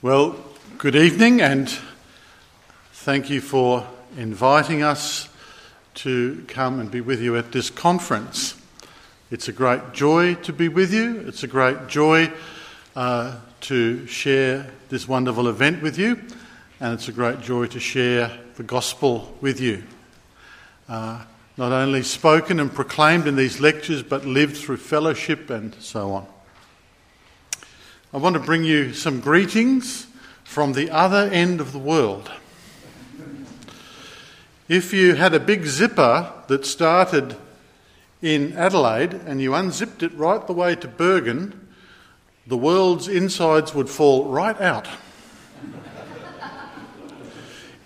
Well, good evening, and thank you for inviting us to come and be with you at this conference. It's a great joy to be with you. It's a great joy uh, to share this wonderful event with you, and it's a great joy to share the gospel with you. Uh, not only spoken and proclaimed in these lectures, but lived through fellowship and so on. I want to bring you some greetings from the other end of the world. If you had a big zipper that started in Adelaide and you unzipped it right the way to Bergen, the world's insides would fall right out.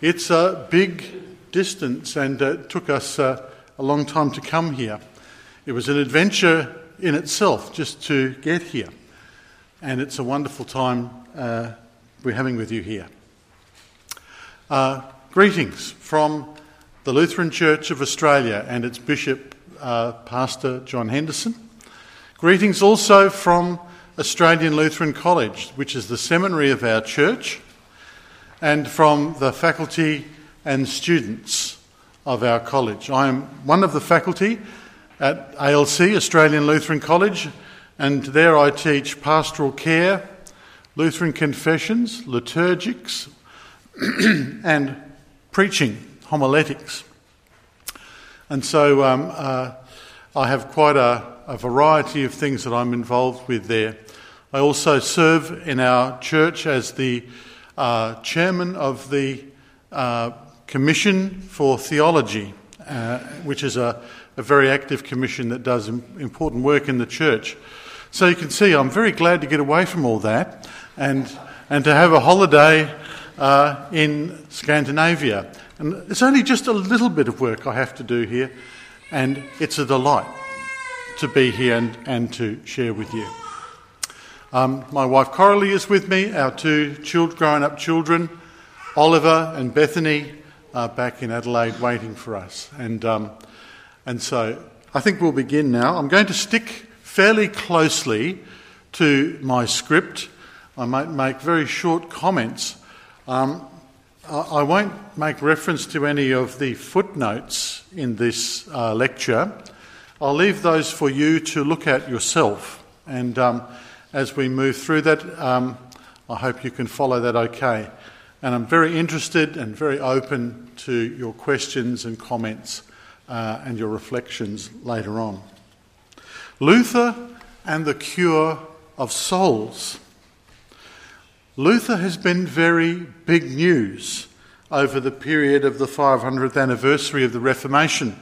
it's a big distance and it took us uh, a long time to come here. It was an adventure in itself just to get here and it's a wonderful time uh, we're having with you here. Uh, greetings from the Lutheran Church of Australia and its Bishop, uh, Pastor John Henderson. Greetings also from Australian Lutheran College, which is the seminary of our church, and from the faculty and students of our college. I am one of the faculty at ALC, Australian Lutheran College, and there I teach pastoral care, Lutheran confessions, liturgics, and preaching, homiletics. And so um, uh, I have quite a, a, variety of things that I'm involved with there. I also serve in our church as the uh, chairman of the uh, Commission for Theology, uh, which is a, a, very active commission that does important work in the church. So you can see I'm very glad to get away from all that and, and to have a holiday uh, in Scandinavia. And it's only just a little bit of work I have to do here, and it's a delight to be here and, and to share with you. Um, my wife Coralie is with me, our two child, grown up children, Oliver and Bethany, are back in Adelaide waiting for us. And, um, and so I think we'll begin now. I'm going to stick fairly closely to my script. I might make very short comments. Um, I won't make reference to any of the footnotes in this uh, lecture. I'll leave those for you to look at yourself. And um, as we move through that, um, I hope you can follow that okay. And I'm very interested and very open to your questions and comments uh, and your reflections later on. Luther and the cure of souls. Luther has been very big news over the period of the 500th anniversary of the Reformation.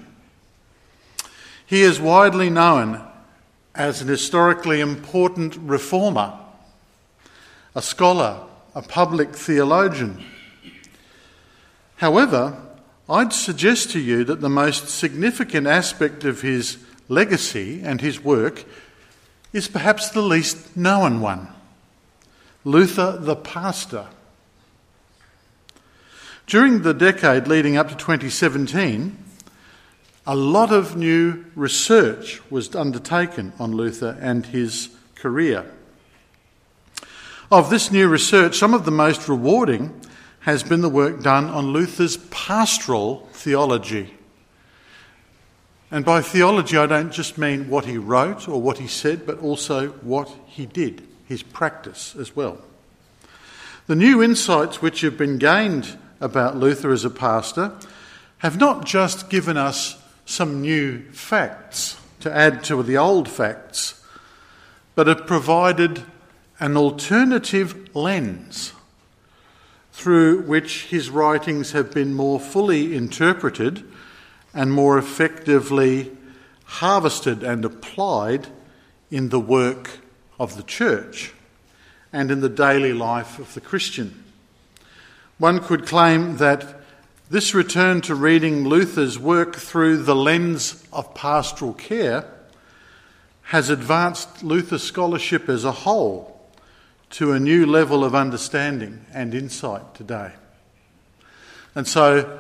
He is widely known as an historically important reformer, a scholar, a public theologian. However, I'd suggest to you that the most significant aspect of his legacy and his work is perhaps the least known one Luther the pastor. During the decade leading up to 2017, a lot of new research was undertaken on Luther and his career. Of this new research, some of the most rewarding has been the work done on Luther's pastoral theology. And by theology, I don't just mean what he wrote or what he said, but also what he did, his practice as well. The new insights which have been gained about Luther as a pastor have not just given us some new facts to add to the old facts, but have provided an alternative lens through which his writings have been more fully interpreted and more effectively harvested and applied in the work of the church and in the daily life of the Christian. One could claim that this return to reading Luther's work through the lens of pastoral care has advanced Luther scholarship as a whole to a new level of understanding and insight today. And so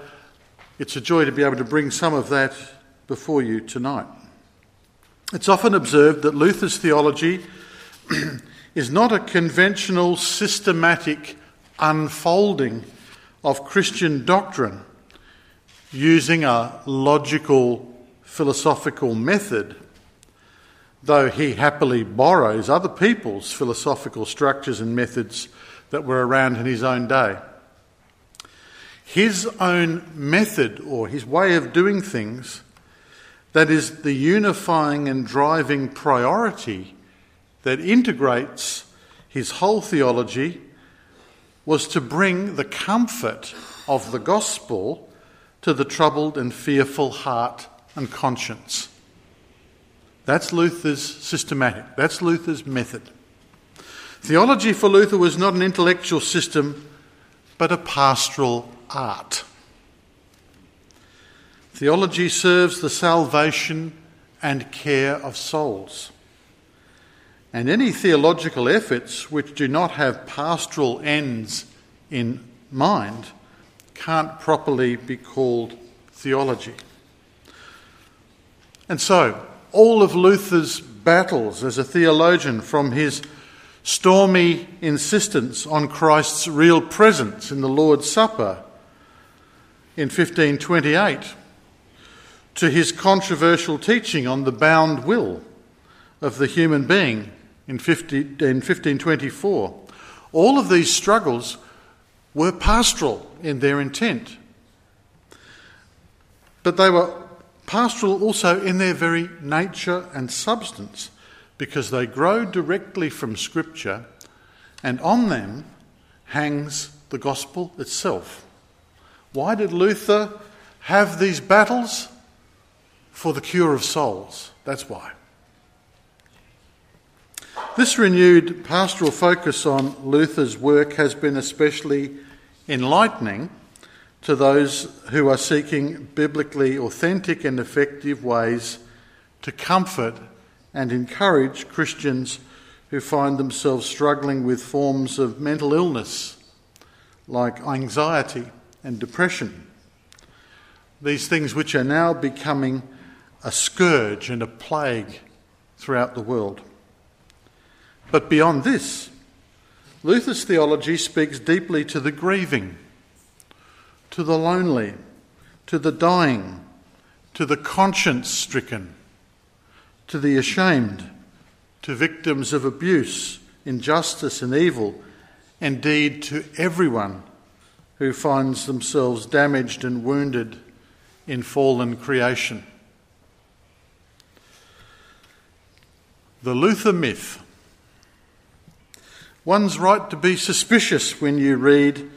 it's a joy to be able to bring some of that before you tonight. It's often observed that Luther's theology is not a conventional, systematic unfolding of Christian doctrine using a logical philosophical method, though he happily borrows other people's philosophical structures and methods that were around in his own day. His own method or his way of doing things, that is the unifying and driving priority that integrates his whole theology, was to bring the comfort of the gospel to the troubled and fearful heart and conscience. That's Luther's systematic, that's Luther's method. Theology for Luther was not an intellectual system, but a pastoral art. Theology serves the salvation and care of souls. And any theological efforts which do not have pastoral ends in mind can't properly be called theology. And so, all of Luther's battles as a theologian, from his stormy insistence on Christ's real presence in the Lord's Supper in 1528, to his controversial teaching on the bound will of the human being in, 50, in 1524, all of these struggles were pastoral in their intent. But they were pastoral also in their very nature and substance, because they grow directly from Scripture, and on them hangs the gospel itself. Why did Luther have these battles? For the cure of souls. That's why. This renewed pastoral focus on Luther's work has been especially enlightening to those who are seeking biblically authentic and effective ways to comfort and encourage Christians who find themselves struggling with forms of mental illness like anxiety and depression. These things which are now becoming a scourge and a plague throughout the world. But beyond this, Luther's theology speaks deeply to the grieving to the lonely, to the dying, to the conscience stricken, to the ashamed, to victims of abuse, injustice, and evil, indeed to everyone who finds themselves damaged and wounded in fallen creation. The Luther myth. One's right to be suspicious when you read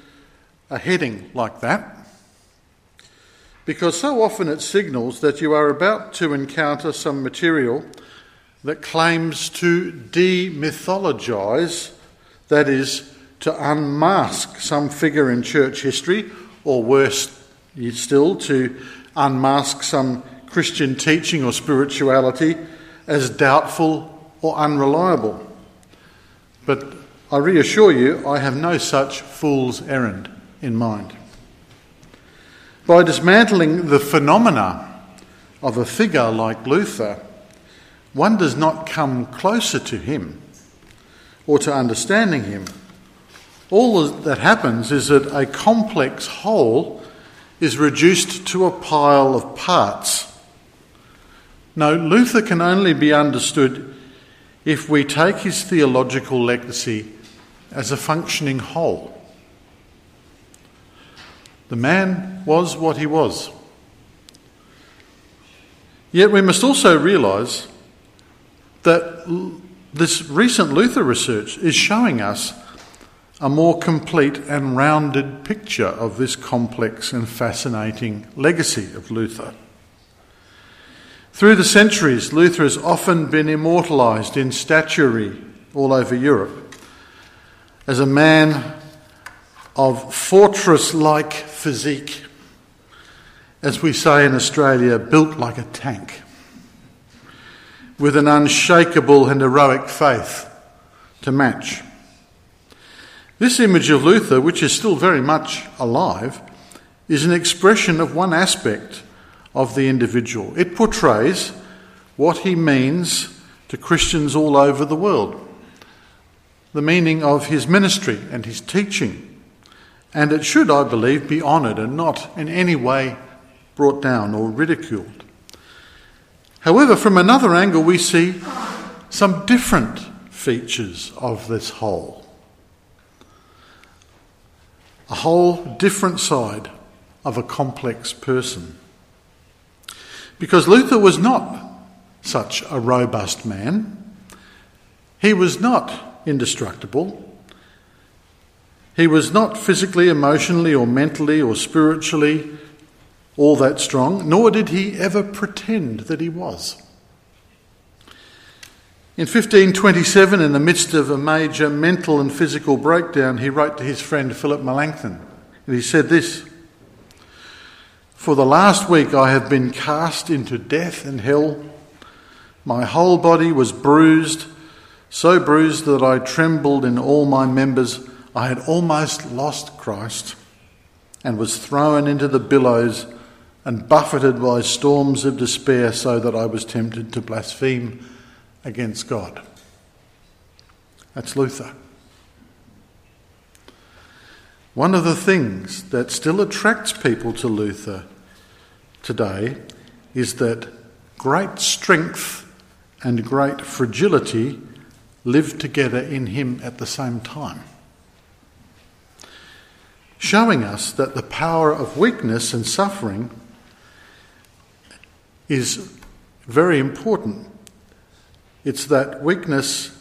a heading like that because so often it signals that you are about to encounter some material that claims to demythologize, that is, to unmask some figure in church history, or worse still, to unmask some Christian teaching or spirituality as doubtful or unreliable. But I reassure you, I have no such fool's errand in mind. By dismantling the phenomena of a figure like Luther, one does not come closer to him or to understanding him. All that happens is that a complex whole is reduced to a pile of parts. No, Luther can only be understood if we take his theological legacy as a functioning whole. The man was what he was. Yet we must also realise that this recent Luther research is showing us a more complete and rounded picture of this complex and fascinating legacy of Luther. Through the centuries, Luther has often been immortalised in statuary all over Europe as a man of fortress like physique, as we say in Australia, built like a tank, with an unshakable and heroic faith to match. This image of Luther, which is still very much alive, is an expression of one aspect of the individual. It portrays what he means to Christians all over the world, the meaning of his ministry and his teaching and it should, I believe, be honoured and not in any way brought down or ridiculed. However, from another angle, we see some different features of this whole. A whole different side of a complex person. Because Luther was not such a robust man, he was not indestructible. He was not physically, emotionally, or mentally, or spiritually all that strong, nor did he ever pretend that he was. In 1527, in the midst of a major mental and physical breakdown, he wrote to his friend Philip Melanchthon, and he said this For the last week I have been cast into death and hell. My whole body was bruised, so bruised that I trembled in all my members. I had almost lost Christ and was thrown into the billows and buffeted by storms of despair, so that I was tempted to blaspheme against God. That's Luther. One of the things that still attracts people to Luther today is that great strength and great fragility live together in him at the same time showing us that the power of weakness and suffering is very important. It's that weakness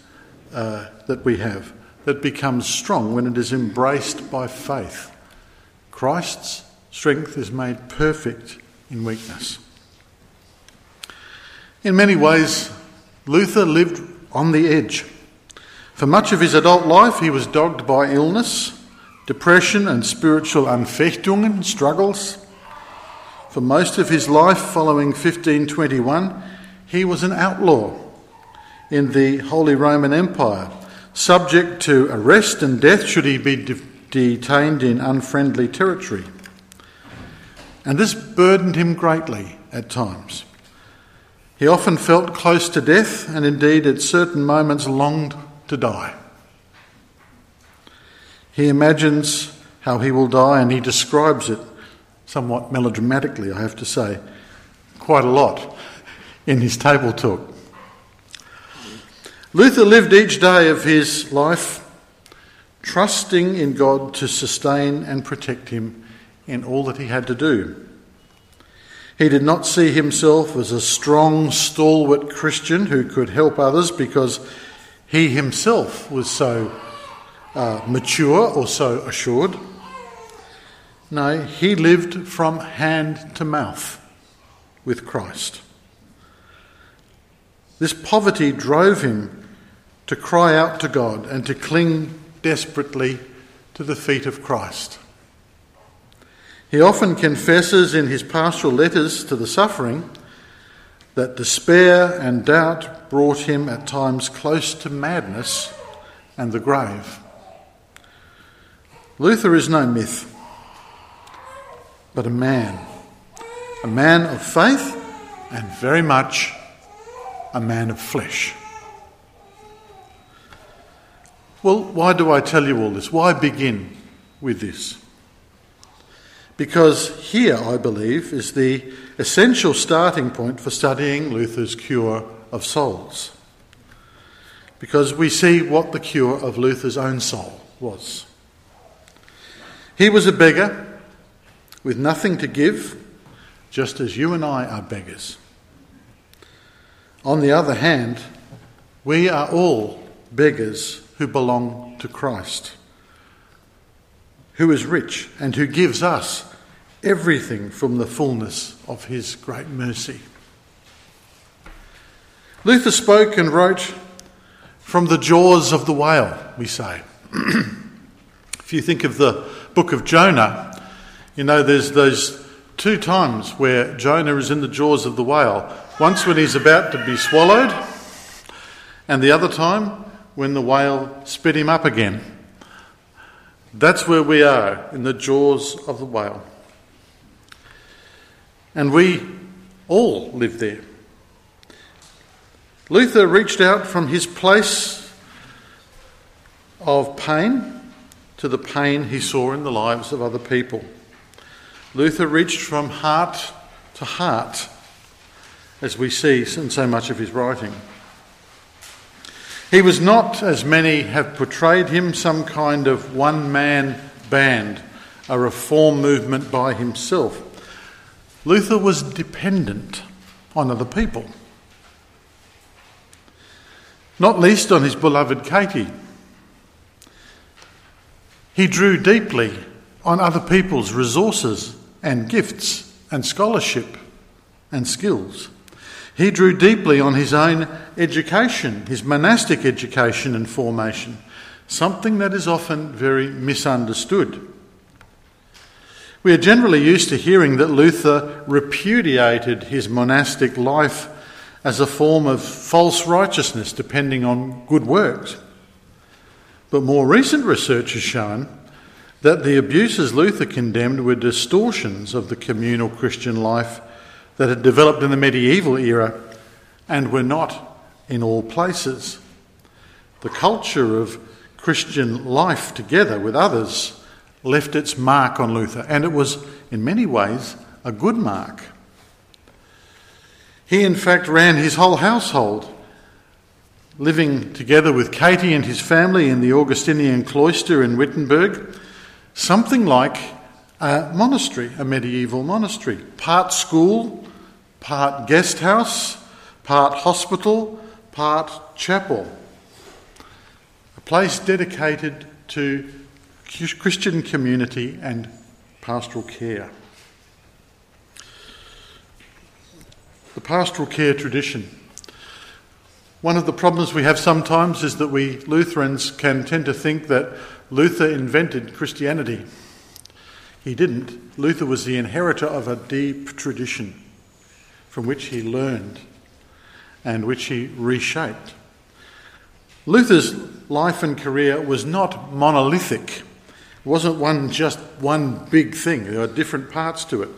uh, that we have that becomes strong when it is embraced by faith. Christ's strength is made perfect in weakness. In many ways, Luther lived on the edge. For much of his adult life, he was dogged by illness, depression, and spiritual Anfechtungen, struggles. For most of his life following 1521, he was an outlaw in the Holy Roman Empire, subject to arrest and death should he be de- detained in unfriendly territory. And this burdened him greatly at times. He often felt close to death and indeed at certain moments longed to die. He imagines how he will die and he describes it somewhat melodramatically, I have to say, quite a lot in his table talk. Luther lived each day of his life trusting in God to sustain and protect him in all that he had to do. He did not see himself as a strong, stalwart Christian who could help others because he himself was so uh, mature or so assured. No, he lived from hand to mouth with Christ. This poverty drove him to cry out to God and to cling desperately to the feet of Christ. He often confesses in his pastoral letters to the suffering that despair and doubt brought him at times close to madness and the grave. Luther is no myth but a man. A man of faith and very much a man of flesh. Well, why do I tell you all this? Why begin with this? Because here, I believe, is the essential starting point for studying Luther's cure of souls. Because we see what the cure of Luther's own soul was. He was a beggar with nothing to give, just as you and I are beggars. On the other hand, we are all beggars who belong to Christ, who is rich and who gives us everything from the fullness of his great mercy. Luther spoke and wrote from the jaws of the whale, we say. if you think of the book of Jonah, you know, there's those two times where Jonah is in the jaws of the whale. Once when he's about to be swallowed, and the other time when the whale spit him up again. That's where we are, in the jaws of the whale. And we all live there. Luther reached out from his place of pain to the pain he saw in the lives of other people. Luther reached from heart to heart, as we see in so much of his writing. He was not, as many have portrayed him, some kind of one man band, a reform movement by himself. Luther was dependent on other people, not least on his beloved Katie. He drew deeply on other people's resources and gifts and scholarship and skills. He drew deeply on his own education, his monastic education and formation, something that is often very misunderstood. We are generally used to hearing that Luther repudiated his monastic life as a form of false righteousness depending on good works. But more recent research has shown that the abuses Luther condemned were distortions of the communal Christian life that had developed in the medieval era and were not in all places. The culture of Christian life together with others left its mark on Luther, and it was in many ways a good mark. He, in fact, ran his whole household, living together with Katie and his family in the Augustinian cloister in Wittenberg something like a monastery, a medieval monastery. Part school, part guest house, part hospital, part chapel. A place dedicated to Christian community and pastoral care. The pastoral care tradition. One of the problems we have sometimes is that we Lutherans can tend to think that Luther invented Christianity. He didn't. Luther was the inheritor of a deep tradition from which he learned and which he reshaped. Luther's life and career was not monolithic. It wasn't one just one big thing. There are different parts to it.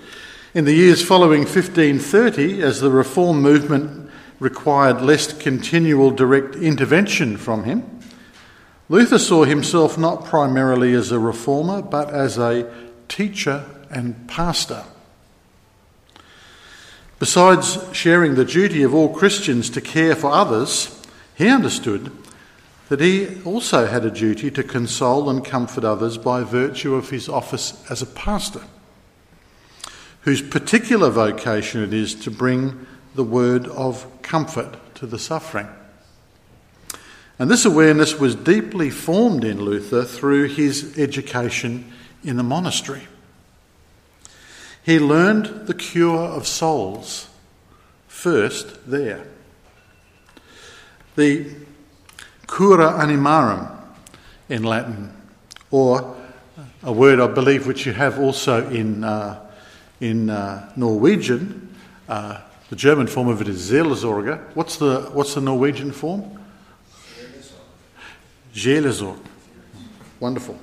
In the years following 1530, as the reform movement required less continual direct intervention from him, Luther saw himself not primarily as a reformer, but as a teacher and pastor. Besides sharing the duty of all Christians to care for others, he understood that he also had a duty to console and comfort others by virtue of his office as a pastor, whose particular vocation it is to bring the word of comfort to the suffering. And this awareness was deeply formed in Luther through his education in the monastery. He learned the cure of souls first there. The cura animarum in Latin, or a word I believe which you have also in, uh, in uh, Norwegian. Uh, the German form of it is Seelsorge. What's the, what's the Norwegian form? Seelsorge. Wonderful.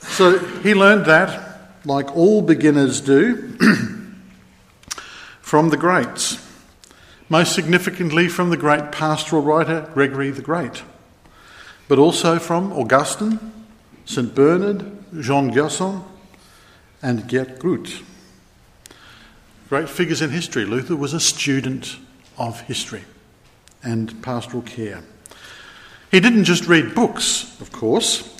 So he learned that, like all beginners do, from the greats. Most significantly from the great pastoral writer Gregory the Great, but also from Augustine, St. Bernard, Jean Gerson, and Gerd Groot. Great figures in history. Luther was a student of history and pastoral care. He didn't just read books, of course.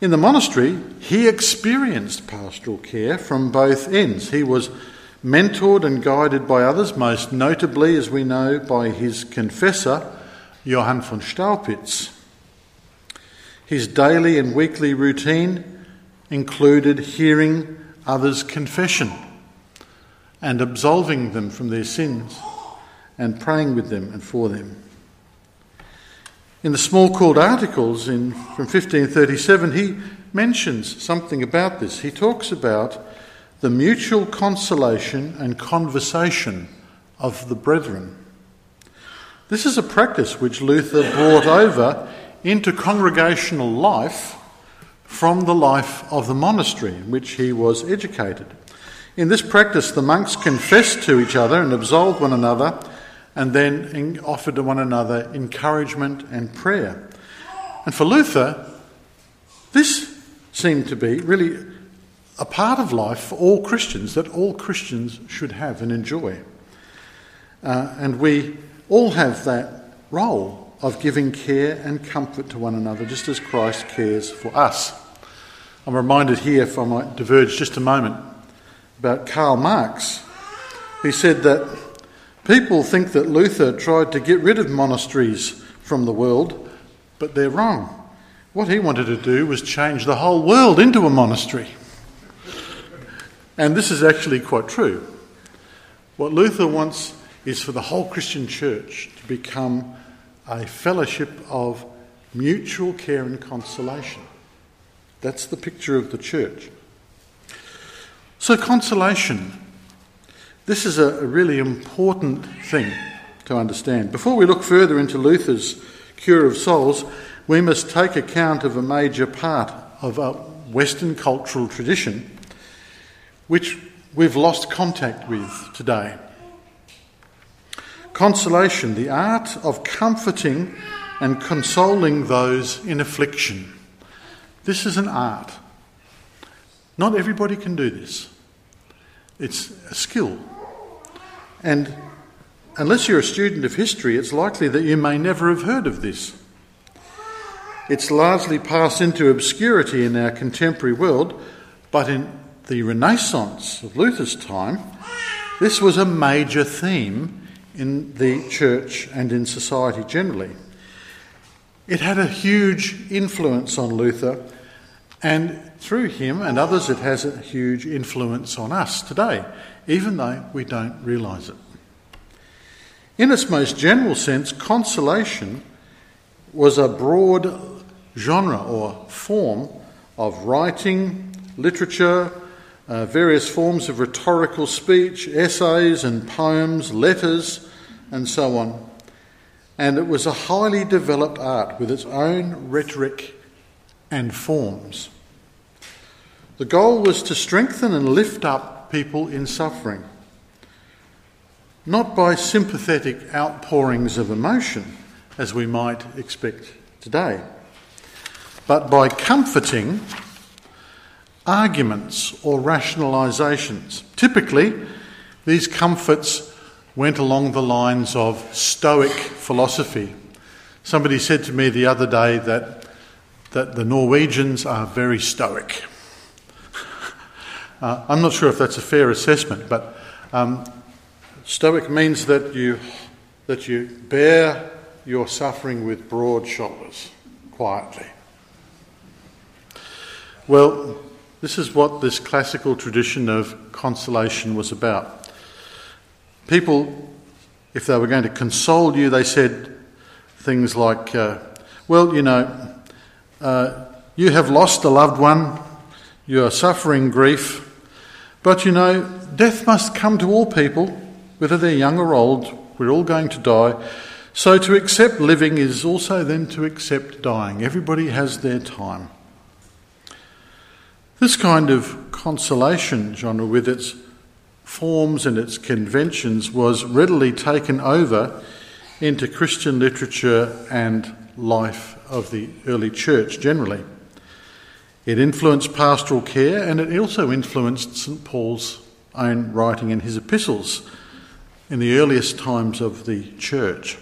In the monastery, he experienced pastoral care from both ends. He was mentored and guided by others, most notably, as we know, by his confessor, Johann von Staupitz. His daily and weekly routine included hearing others' confession and absolving them from their sins and praying with them and for them. In the Smalcald Articles in, from 1537, he mentions something about this. He talks about the mutual consolation and conversation of the brethren. This is a practice which Luther brought over into congregational life from the life of the monastery in which he was educated. In this practice, the monks confessed to each other and absolved one another and then offered to one another encouragement and prayer. And for Luther, This seemed to be really a part of life for all Christians that all Christians should have and enjoy. Uh, and we all have that role of giving care and comfort to one another, just as Christ cares for us. I'm reminded here, if I might diverge just a moment, about Karl Marx. He said that people think that Luther tried to get rid of monasteries from the world, but they're wrong. What he wanted to do was change the whole world into a monastery. And this is actually quite true. What Luther wants is for the whole Christian church to become a fellowship of mutual care and consolation. That's the picture of the church. So, consolation. This is a really important thing to understand. Before we look further into Luther's cure of souls, we must take account of a major part of a Western cultural tradition which we've lost contact with today. Consolation, the art of comforting and consoling those in affliction. This is an art. Not everybody can do this. It's a skill. And unless you're a student of history, it's likely that you may never have heard of this. It's largely passed into obscurity in our contemporary world, but in the Renaissance of Luther's time, this was a major theme in the church and in society generally. It had a huge influence on Luther, and through him and others, it has a huge influence on us today, even though we don't realise it. In its most general sense, consolation was a broad genre or form of writing, literature, uh, various forms of rhetorical speech, essays and poems, letters, and so on. And it was a highly developed art with its own rhetoric and forms. The goal was to strengthen and lift up people in suffering, not by sympathetic outpourings of emotion, as we might expect today, but by comforting arguments or rationalizations. Typically, these comforts went along the lines of Stoic philosophy. Somebody said to me the other day that, that the Norwegians are very stoic. Uh, I'm not sure if that's a fair assessment, but um, stoic means that you, that you bear your suffering with broad shoulders, quietly. Well, this is what this classical tradition of consolation was about. People, if they were going to console you, they said things like, uh, Well, you know, uh, you have lost a loved one, you are suffering grief, but you know, death must come to all people, whether they're young or old, we're all going to die. So to accept living is also then to accept dying. Everybody has their time. This kind of consolation genre, with its forms and its conventions, was readily taken over into Christian literature and life of the early church generally. It influenced pastoral care and it also influenced St. Paul's own writing in his epistles in the earliest times of the church.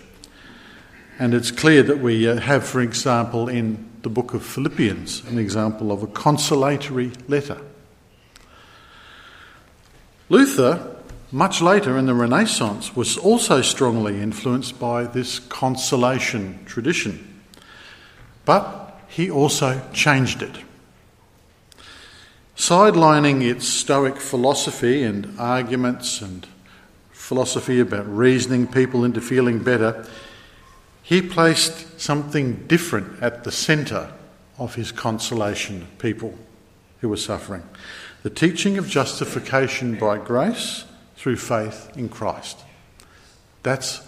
And it's clear that we uh, have, for example, in the book of Philippians, an example of a consolatory letter. Luther, much later in the Renaissance, was also strongly influenced by this consolation tradition, but he also changed it. Sidelining its Stoic philosophy and arguments and philosophy about reasoning people into feeling better, he placed something different at the centre of his consolation people who were suffering the teaching of justification by grace through faith in Christ. That's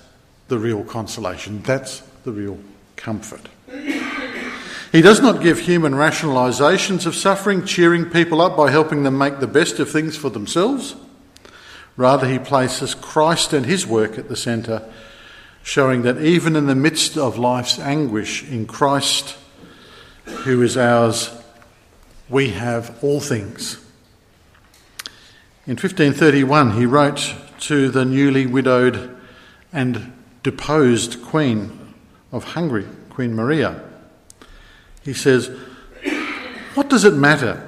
the real consolation, that's the real comfort. He does not give human rationalizations of suffering, cheering people up by helping them make the best of things for themselves. Rather, he places Christ and his work at the centre showing that even in the midst of life's anguish, in Christ, who is ours, we have all things. In 1531, he wrote to the newly widowed and deposed Queen of Hungary, Queen Maria. He says, What does it matter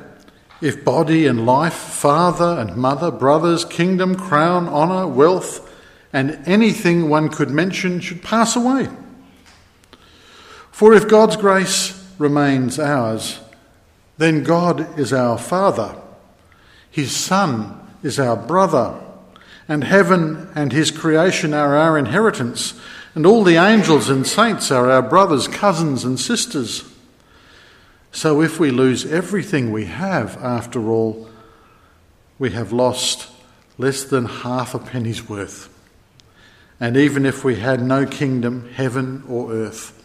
if body and life, father and mother, brothers, kingdom, crown, honour, wealth, and anything one could mention should pass away? For if God's grace remains ours, then God is our Father, His Son is our brother, and heaven and His creation are our inheritance, and all the angels and saints are our brothers, cousins, and sisters. So if we lose everything we have, after all, we have lost less than half a penny's worth. And even if we had no kingdom, heaven or earth,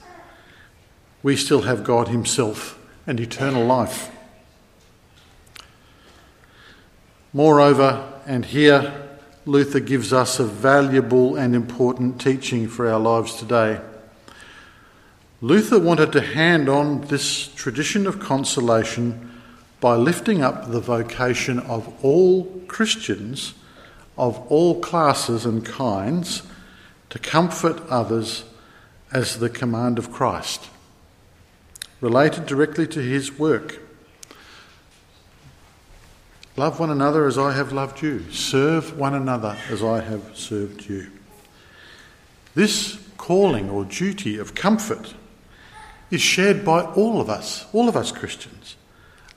we still have God Himself and eternal life. Moreover, and here Luther gives us a valuable and important teaching for our lives today. Luther wanted to hand on this tradition of consolation by lifting up the vocation of all Christians of all classes and kinds to comfort others as the command of Christ related directly to his work. Love one another as I have loved you. Serve one another as I have served you. This calling or duty of comfort is shared by all of us, all of us Christians,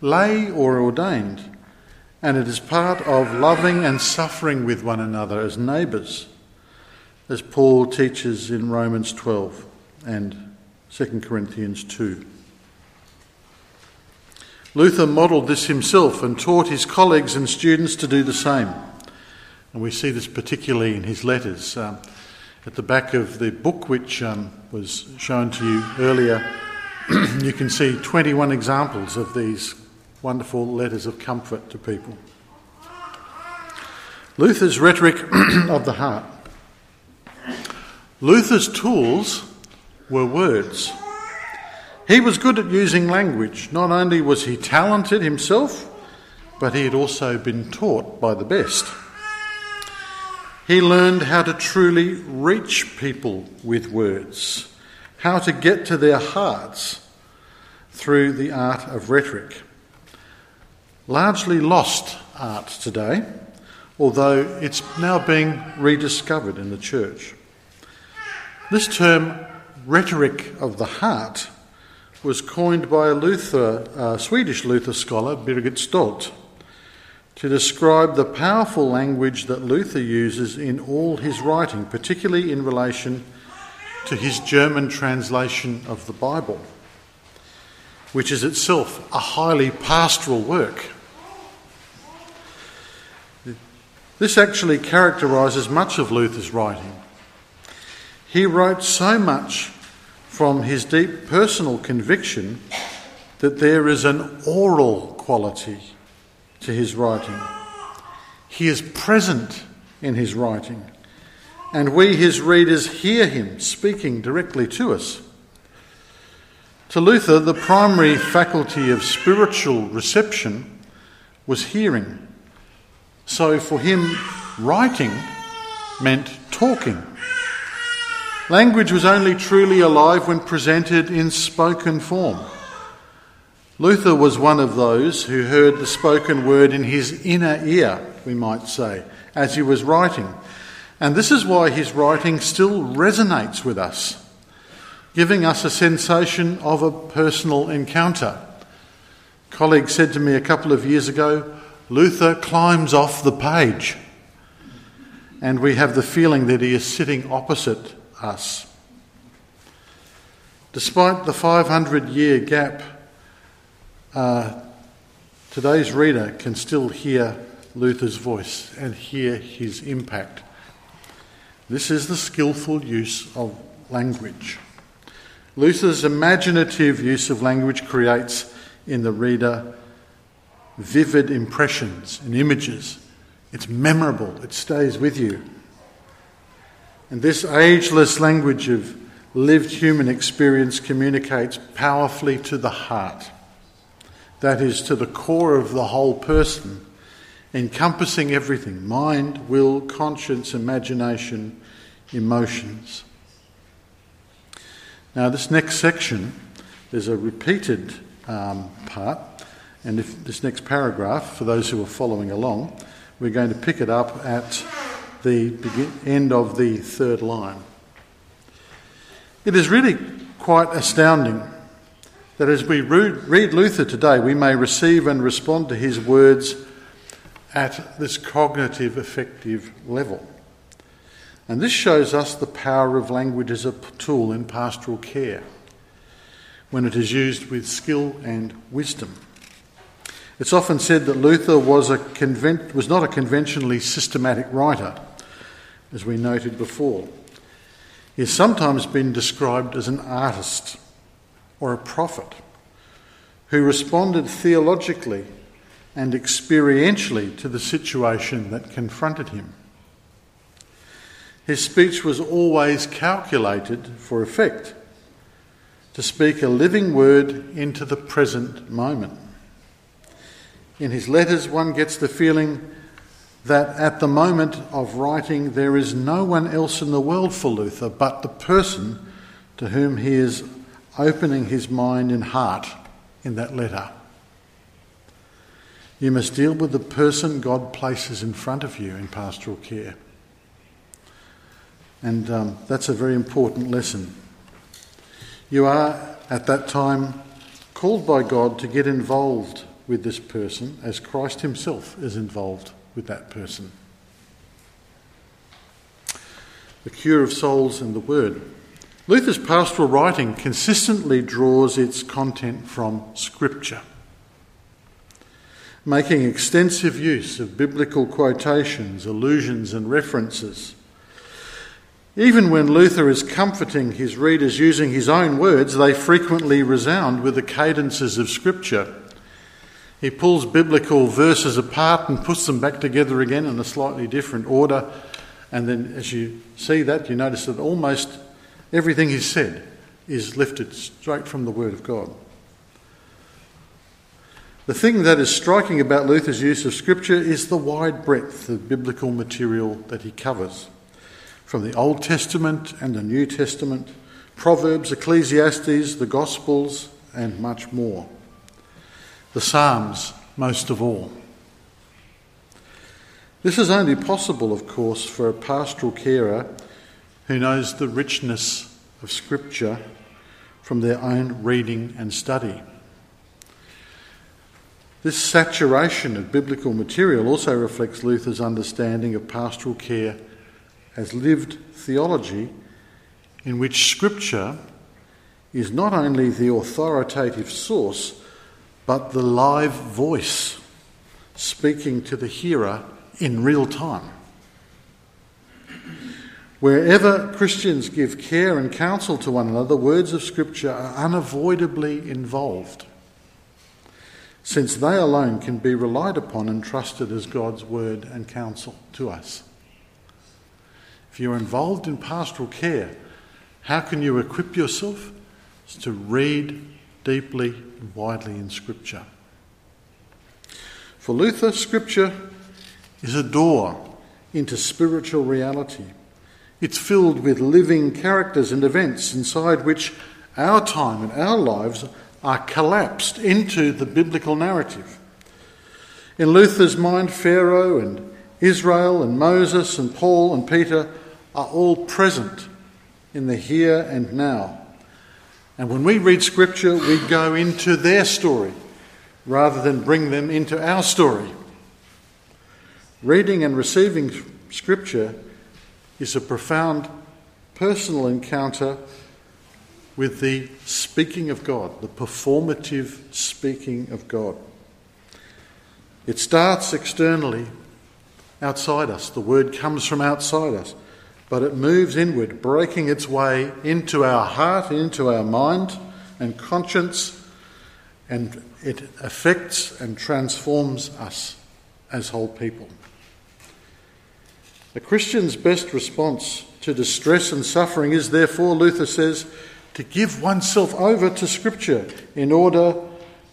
lay or ordained, and it is part of loving and suffering with one another as neighbours, as Paul teaches in Romans 12 and 2 Corinthians 2. Luther modelled this himself and taught his colleagues and students to do the same. And we see this particularly in his letters. Um, at the back of the book, which um, was shown to you earlier, you can see 21 examples of these wonderful letters of comfort to people. Luther's rhetoric of the heart. Luther's tools were words. He was good at using language. Not only was he talented himself, but he had also been taught by the best. He learned how to truly reach people with words, how to get to their hearts through the art of rhetoric. Largely lost art today, although it's now being rediscovered in the church. This term, rhetoric of the heart, was coined by a Luther, a Swedish Luther scholar, Birgit Stolt, to describe the powerful language that Luther uses in all his writing, particularly in relation to his German translation of the Bible, which is itself a highly pastoral work. This actually characterises much of Luther's writing. He wrote so much from his deep personal conviction that there is an oral quality to his writing. He is present in his writing, and we, his readers, hear him speaking directly to us. To Luther, the primary faculty of spiritual reception was hearing. So for him, writing meant talking. Language was only truly alive when presented in spoken form. Luther was one of those who heard the spoken word in his inner ear, we might say, as he was writing. And this is why his writing still resonates with us, giving us a sensation of a personal encounter. A colleague said to me a couple of years ago, Luther climbs off the page. And we have the feeling that he is sitting opposite us. Despite the 500 year gap, uh, today's reader can still hear Luther's voice and hear his impact. This is the skillful use of language. Luther's imaginative use of language creates in the reader vivid impressions and images. It's memorable, it stays with you. And this ageless language of lived human experience communicates powerfully to the heart. That is to the core of the whole person, encompassing everything mind, will, conscience, imagination, emotions. Now, this next section, there's a repeated um, part, and if this next paragraph, for those who are following along, we're going to pick it up at the begin- end of the third line. It is really quite astounding that as we read Luther today, we may receive and respond to his words at this cognitive effective level. And this shows us the power of language as a tool in pastoral care when it is used with skill and wisdom. It's often said that Luther was, a conven- was not a conventionally systematic writer, as we noted before. He has sometimes been described as an artist or a prophet who responded theologically and experientially to the situation that confronted him. His speech was always calculated for effect, to speak a living word into the present moment. In his letters, one gets the feeling that at the moment of writing, there is no one else in the world for Luther but the person to whom he is opening his mind and heart in that letter. You must deal with the person God places in front of you in pastoral care. And um, that's a very important lesson. You are, at that time, called by God to get involved with this person as Christ Himself is involved with that person. The cure of souls and the Word. Luther's pastoral writing consistently draws its content from Scripture, making extensive use of biblical quotations, allusions, and references. Even when Luther is comforting his readers using his own words, they frequently resound with the cadences of Scripture. He pulls biblical verses apart and puts them back together again in a slightly different order. And then, as you see that, you notice that almost Everything he said is lifted straight from the Word of God. The thing that is striking about Luther's use of Scripture is the wide breadth of biblical material that he covers, from the Old Testament and the New Testament, Proverbs, Ecclesiastes, the Gospels, and much more. The Psalms, most of all. This is only possible, of course, for a pastoral carer who knows the richness of Scripture from their own reading and study. This saturation of biblical material also reflects Luther's understanding of pastoral care as lived theology, in which Scripture is not only the authoritative source, but the live voice speaking to the hearer in real time. Wherever Christians give care and counsel to one another, words of Scripture are unavoidably involved, since they alone can be relied upon and trusted as God's word and counsel to us. If you're involved in pastoral care, how can you equip yourself? It's to read deeply and widely in Scripture. For Luther, Scripture is a door into spiritual reality. It's filled with living characters and events inside which our time and our lives are collapsed into the biblical narrative. In Luther's mind, Pharaoh and Israel and Moses and Paul and Peter are all present in the here and now. And when we read Scripture, we go into their story rather than bring them into our story. Reading and receiving Scripture is a profound personal encounter with the speaking of God, the performative speaking of God. It starts externally, outside us. The word comes from outside us, but it moves inward, breaking its way into our heart, into our mind and conscience, and it affects and transforms us as whole people. A Christian's best response to distress and suffering is, therefore, Luther says, to give oneself over to Scripture in order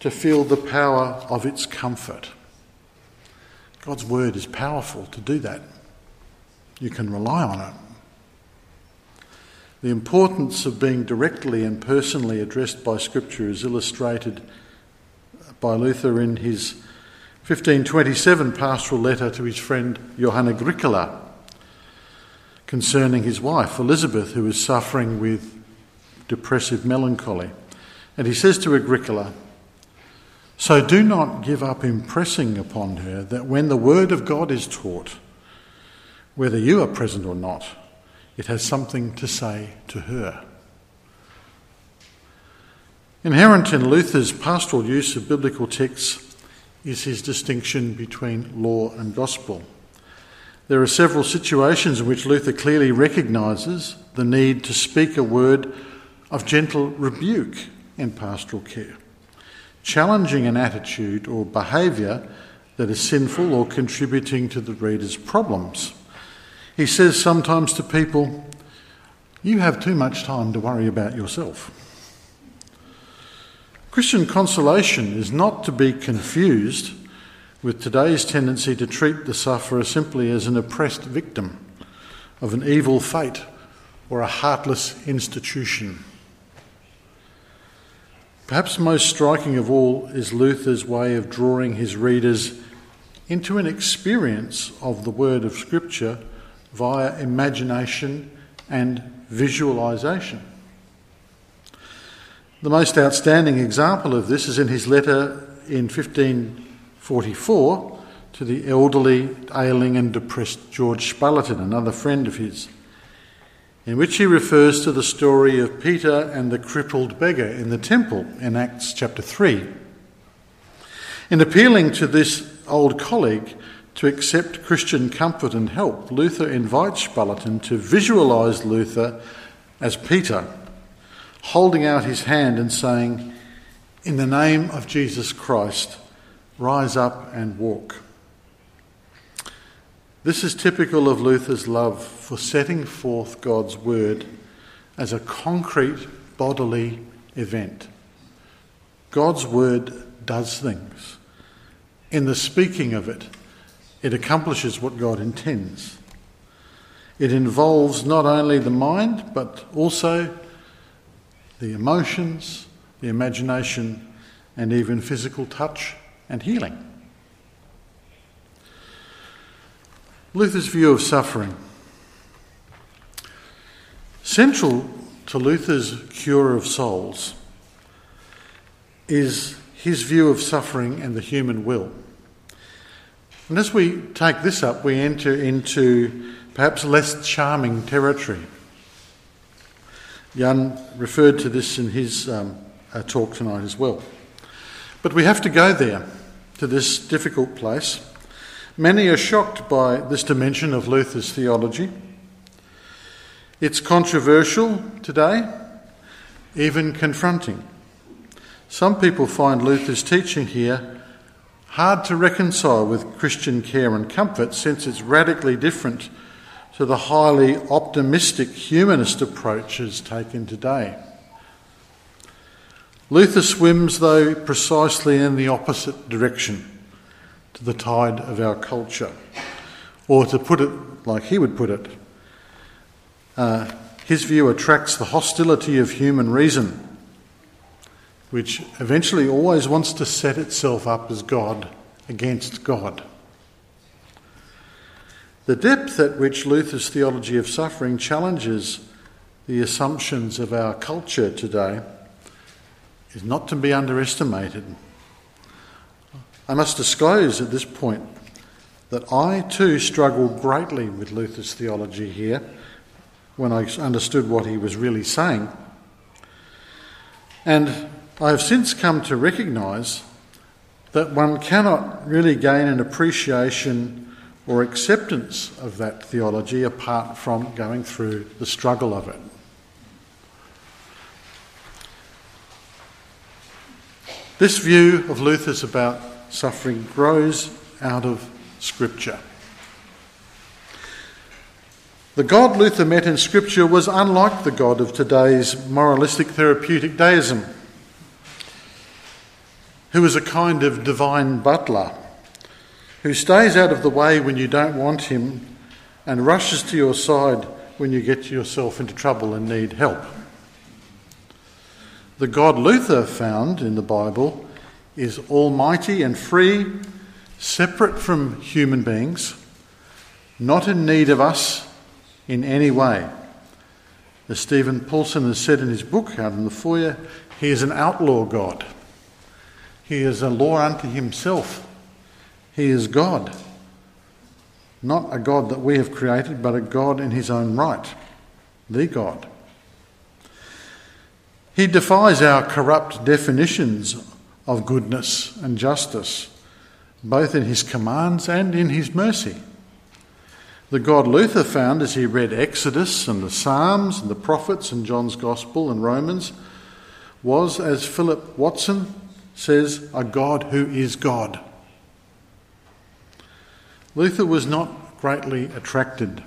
to feel the power of its comfort. God's word is powerful to do that. You can rely on it. The importance of being directly and personally addressed by Scripture is illustrated by Luther in his 1527 pastoral letter to his friend Johann Agricola concerning his wife Elizabeth, who is suffering with depressive melancholy. And he says to Agricola, So do not give up impressing upon her that when the word of God is taught, whether you are present or not, it has something to say to her. Inherent in Luther's pastoral use of biblical texts is his distinction between law and gospel. There are several situations in which Luther clearly recognises the need to speak a word of gentle rebuke in pastoral care, challenging an attitude or behaviour that is sinful or contributing to the reader's problems. He says sometimes to people, You have too much time to worry about yourself. Christian consolation is not to be confused with today's tendency to treat the sufferer simply as an oppressed victim of an evil fate or a heartless institution. Perhaps most striking of all is Luther's way of drawing his readers into an experience of the word of Scripture via imagination and visualization. The most outstanding example of this is in his letter in 1544 to the elderly, ailing, and depressed George Spalatin, another friend of his, in which he refers to the story of Peter and the crippled beggar in the temple in Acts chapter 3. In appealing to this old colleague, to accept Christian comfort and help, Luther invites Spalatin to visualize Luther as Peter, holding out his hand and saying, In the name of Jesus Christ, rise up and walk. This is typical of Luther's love for setting forth God's word as a concrete bodily event. God's word does things. In the speaking of it, it accomplishes what God intends. It involves not only the mind, but also the emotions, the imagination, and even physical touch and healing. Luther's view of suffering. Central to Luther's cure of souls is his view of suffering and the human will. And as we take this up, we enter into perhaps less charming territory. Jan referred to this in his um, uh, talk tonight as well. But we have to go there, to this difficult place. Many are shocked by this dimension of Luther's theology. It's controversial today, even confronting. Some people find Luther's teaching here hard to reconcile with Christian care and comfort since it's radically different to the highly optimistic humanist approaches taken today. Luther swims, though, precisely in the opposite direction to the tide of our culture. Or to put it like he would put it, uh, his view attracts the hostility of human reason which eventually always wants to set itself up as God against God. The depth at which Luther's theology of suffering challenges the assumptions of our culture today is not to be underestimated. I must disclose at this point that I too struggled greatly with Luther's theology here when I understood what he was really saying. And I have since come to recognise that one cannot really gain an appreciation or acceptance of that theology apart from going through the struggle of it. This view of Luther's about suffering grows out of Scripture. The God Luther met in Scripture was unlike the God of today's moralistic therapeutic deism. who is a kind of divine butler, who stays out of the way when you don't want him and rushes to your side when you get yourself into trouble and need help. The God Luther found in the Bible is almighty and free, separate from human beings, not in need of us in any way. As Steven Paulson has said in his book out in the foyer, he is an outlaw God. He is a law unto himself. He is God. Not a God that we have created, but a God in his own right. The God. He defies our corrupt definitions of goodness and justice, both in his commands and in his mercy. The God Luther found as he read Exodus and the Psalms and the prophets and John's Gospel and Romans was, as Philip Watson says, a God who is God. Luther was not greatly attracted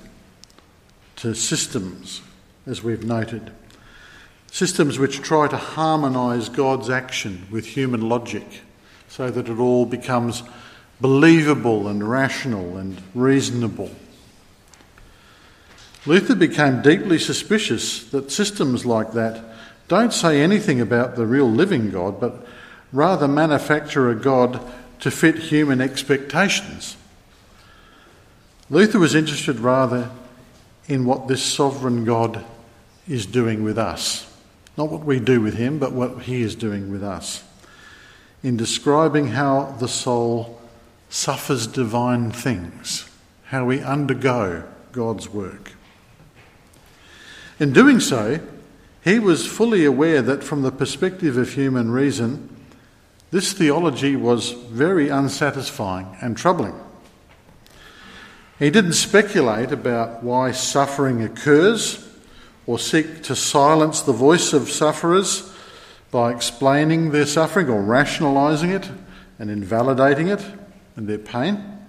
to systems, as we've noted. Systems which try to harmonise God's action with human logic so that it all becomes believable and rational and reasonable. Luther became deeply suspicious that systems like that don't say anything about the real living God, but rather manufacture a God to fit human expectations. Luther was interested rather in what this sovereign God is doing with us. Not what we do with him, but what he is doing with us. In describing how the soul suffers divine things, how we undergo God's work. In doing so, he was fully aware that from the perspective of human reason, this theology was very unsatisfying and troubling. He didn't speculate about why suffering occurs or seek to silence the voice of sufferers by explaining their suffering or rationalising it and invalidating it and their pain.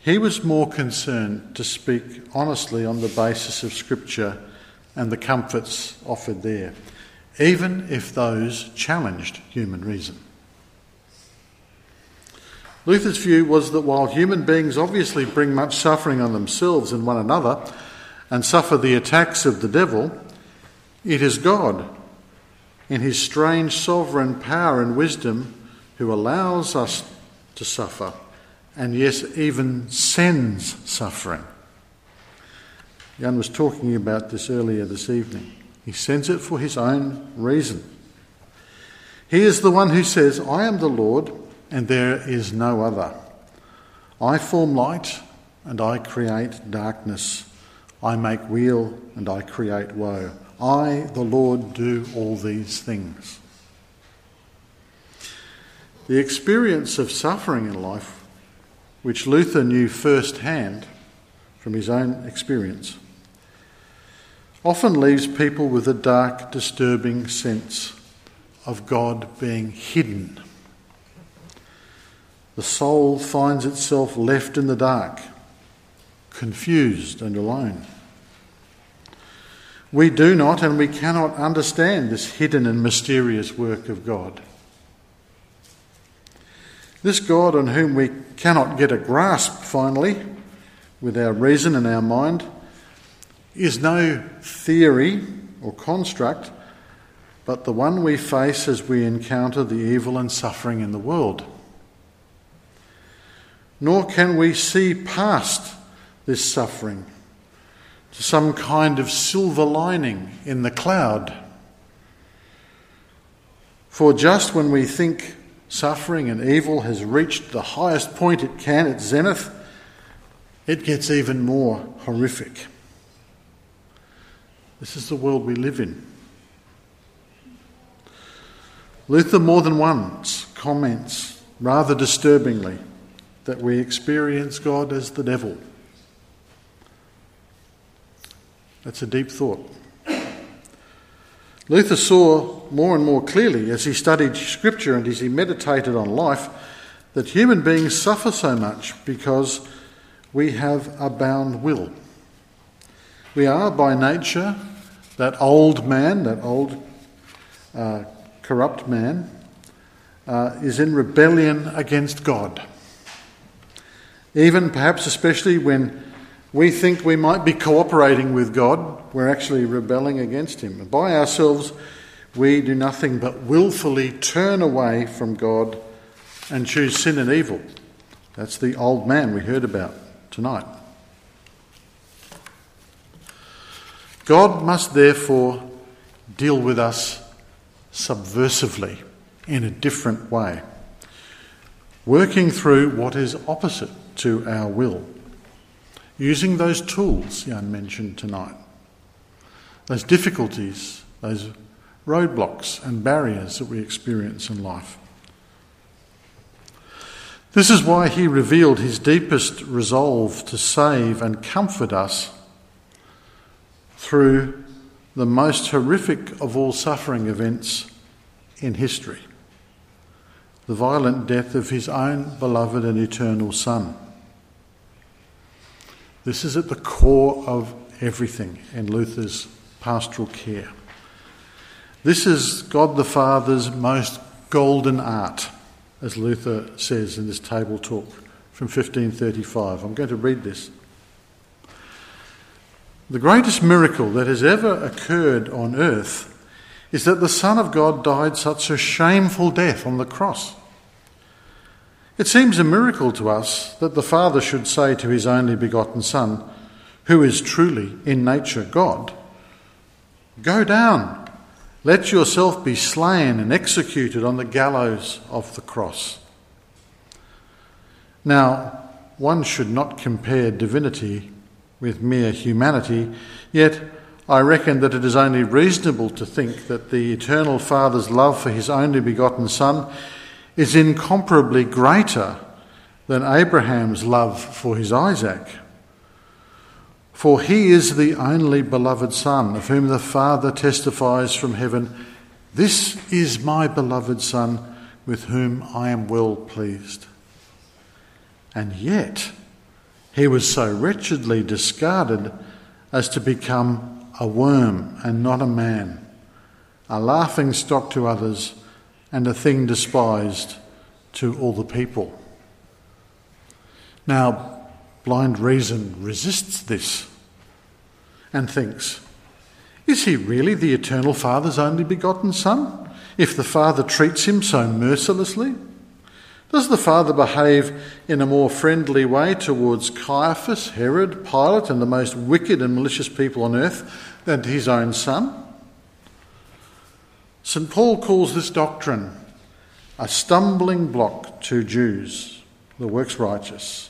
He was more concerned to speak honestly on the basis of Scripture and the comforts offered there, even if those challenged human reason. Luther's view was that while human beings obviously bring much suffering on themselves and one another and suffer the attacks of the devil, it is God, in his strange sovereign power and wisdom, who allows us to suffer and yes, even sends suffering. Jan was talking about this earlier this evening. He sends it for his own reason. He is the one who says, I am the Lord, and there is no other. I form light, and I create darkness. I make weal, and I create woe. I, the Lord, do all these things. The experience of suffering in life which Luther knew firsthand from his own experience, often leaves people with a dark, disturbing sense of God being hidden. The soul finds itself left in the dark, confused and alone. We do not and we cannot understand this hidden and mysterious work of God. This God on whom we cannot get a grasp finally with our reason and our mind is no theory or construct, but the one we face as we encounter the evil and suffering in the world. Nor can we see past this suffering to some kind of silver lining in the cloud. For just when we think suffering and evil has reached the highest point it can, its zenith, it gets even more horrific. This is the world we live in. Luther more than once comments, rather disturbingly, that we experience God as the devil. That's a deep thought. Luther saw more and more clearly as he studied Scripture and as he meditated on life that human beings suffer so much because we have a bound will. We are by nature that old man, that old uh, corrupt man, uh, is in rebellion against God. Even perhaps, especially when we think we might be cooperating with God, we're actually rebelling against Him. By ourselves, we do nothing but willfully turn away from God and choose sin and evil. That's the old man we heard about tonight. God must therefore deal with us subversively in a different way, working through what is opposite to our will, using those tools Jan mentioned tonight, those difficulties, those roadblocks and barriers that we experience in life. This is why he revealed his deepest resolve to save and comfort us through the most horrific of all suffering events in history the violent death of his own beloved and eternal Son. This is at the core of everything in Luther's pastoral care. This is God the Father's most golden art as Luther says in this table talk from 1535. I'm going to read this. The greatest miracle that has ever occurred on earth is that the Son of God died such a shameful death on the cross. It seems a miracle to us that the Father should say to his only begotten Son, who is truly in nature God, Go down let yourself be slain and executed on the gallows of the cross. Now, one should not compare divinity with mere humanity, yet I reckon that it is only reasonable to think that the eternal Father's love for his only begotten Son is incomparably greater than Abraham's love for his Isaac. For he is the only beloved Son, of whom the Father testifies from heaven, This is my beloved Son, with whom I am well pleased. And yet, he was so wretchedly discarded as to become a worm and not a man, a laughing stock to others, and a thing despised to all the people. Now, Blind reason resists this and thinks, Is he really the eternal Father's only begotten Son, if the Father treats him so mercilessly? Does the Father behave in a more friendly way towards Caiaphas, Herod, Pilate, and the most wicked and malicious people on earth than to his own Son? St. Paul calls this doctrine a stumbling block to Jews, the works righteous,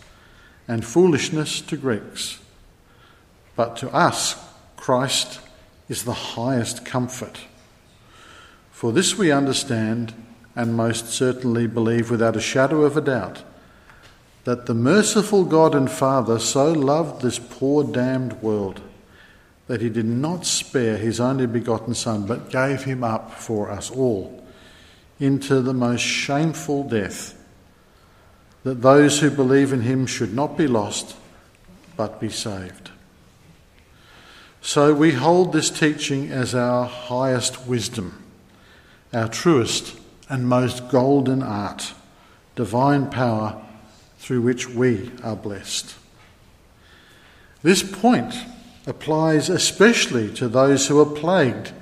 and foolishness to Greeks. But to us, Christ is the highest comfort. For this we understand and most certainly believe without a shadow of a doubt that the merciful God and Father so loved this poor damned world that he did not spare his only begotten Son, but gave him up for us all into the most shameful death that those who believe in him should not be lost, but be saved. So we hold this teaching as our highest wisdom, our truest and most golden art, divine power through which we are blessed. This point applies especially to those who are plagued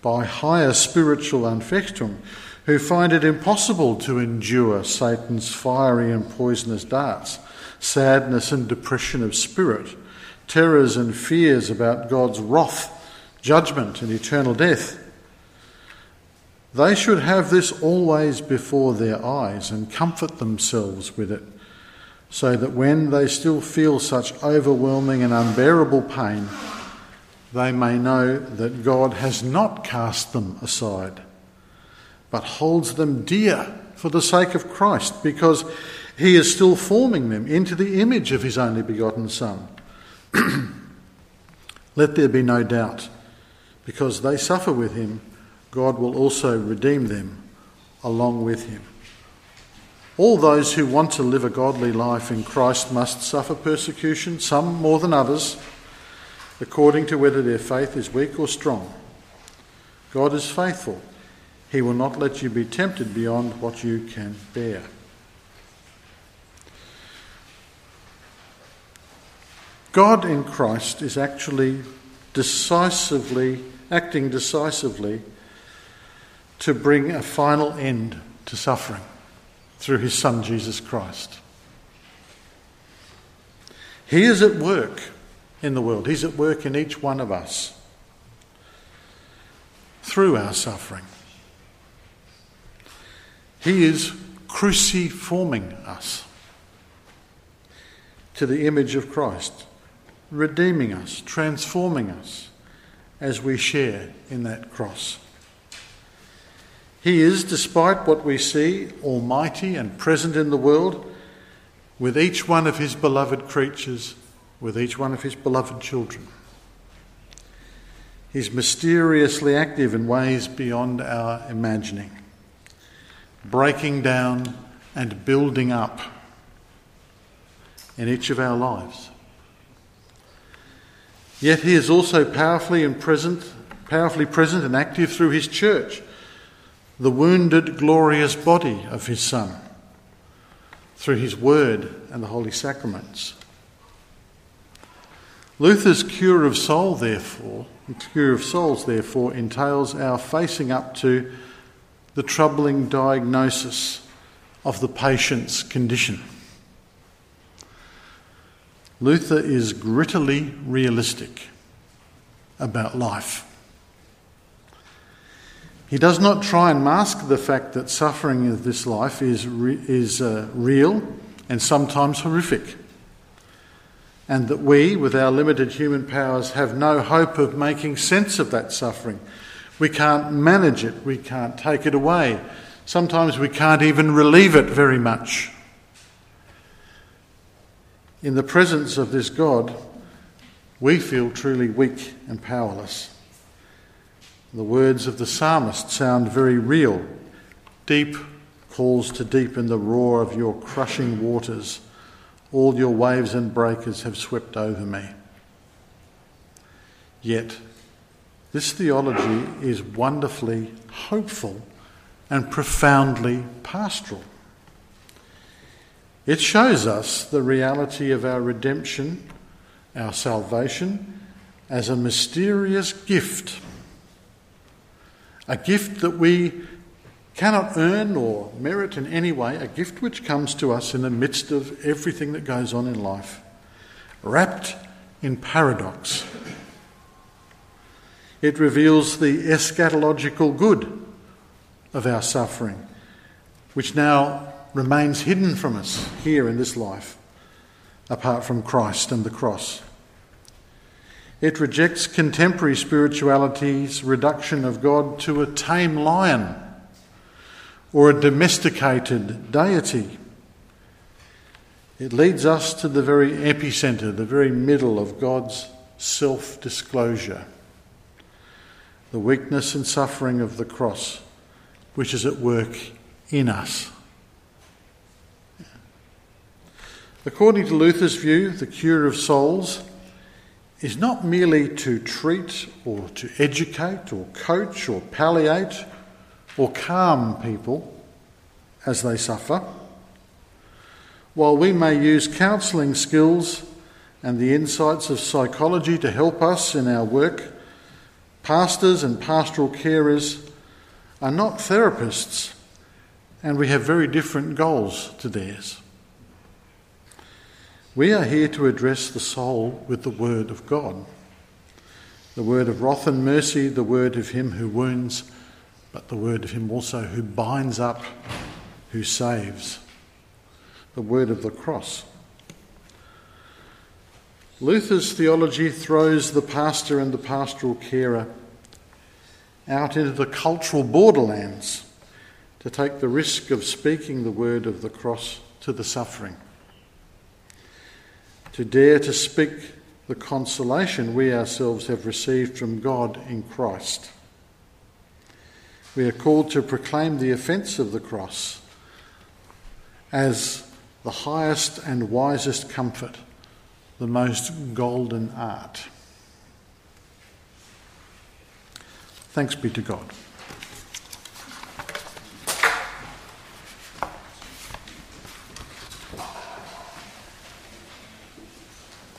by higher spiritual anfechtung, who find it impossible to endure Satan's fiery and poisonous darts, sadness and depression of spirit, terrors and fears about God's wrath, judgment, and eternal death. They should have this always before their eyes and comfort themselves with it, so that when they still feel such overwhelming and unbearable pain, they may know that God has not cast them aside but holds them dear for the sake of Christ, because he is still forming them into the image of his only begotten Son. Let there be no doubt, because they suffer with him, God will also redeem them along with him. All those who want to live a godly life in Christ must suffer persecution, some more than others, according to whether their faith is weak or strong. God is faithful He will not let you be tempted beyond what you can bear. God in Christ is actually decisively, acting decisively to bring a final end to suffering through his Son Jesus Christ. He is at work in the world, he's at work in each one of us through our suffering. He is cruciforming us to the image of Christ, redeeming us, transforming us as we share in that cross. He is, despite what we see, almighty and present in the world, with each one of his beloved creatures, with each one of his beloved children. He's mysteriously active in ways beyond our imagining, breaking down and building up in each of our lives. Yet he is also powerfully and present, powerfully present and active through his church, the wounded, glorious body of his Son, through his word and the holy sacraments. Luther's cure of soul, therefore, cure of souls, therefore, entails our facing up to the troubling diagnosis of the patient's condition. Luther is grittily realistic about life. He does not try and mask the fact that suffering of this life is, re- is uh, real and sometimes horrific and that we, with our limited human powers, have no hope of making sense of that suffering. We can't manage it, we can't take it away. Sometimes we can't even relieve it very much. In the presence of this God, we feel truly weak and powerless. The words of the psalmist sound very real. Deep calls to deep in the roar of your crushing waters. All your waves and breakers have swept over me. Yet, this theology is wonderfully hopeful and profoundly pastoral. It shows us the reality of our redemption, our salvation, as a mysterious gift. A gift that we cannot earn or merit in any way, a gift which comes to us in the midst of everything that goes on in life, wrapped in paradox. It reveals the eschatological good of our suffering, which now remains hidden from us here in this life, apart from Christ and the cross. It rejects contemporary spirituality's reduction of God to a tame lion or a domesticated deity. It leads us to the very epicenter, the very middle of God's self disclosure, the weakness and suffering of the cross, which is at work in us. According to Luther's view, the cure of souls is not merely to treat or to educate or coach or palliate or calm people as they suffer. While we may use counselling skills and the insights of psychology to help us in our work, pastors and pastoral carers are not therapists, and we have very different goals to theirs. We are here to address the soul with the Word of God, the word of wrath and mercy, the word of Him who wounds but the word of Him also who binds up, who saves. The word of the cross. Luther's theology throws the pastor and the pastoral carer out into the cultural borderlands to take the risk of speaking the word of the cross to the suffering. To dare to speak the consolation we ourselves have received from God in Christ. We are called to proclaim the offence of the cross as the highest and wisest comfort, the most golden art. Thanks be to God.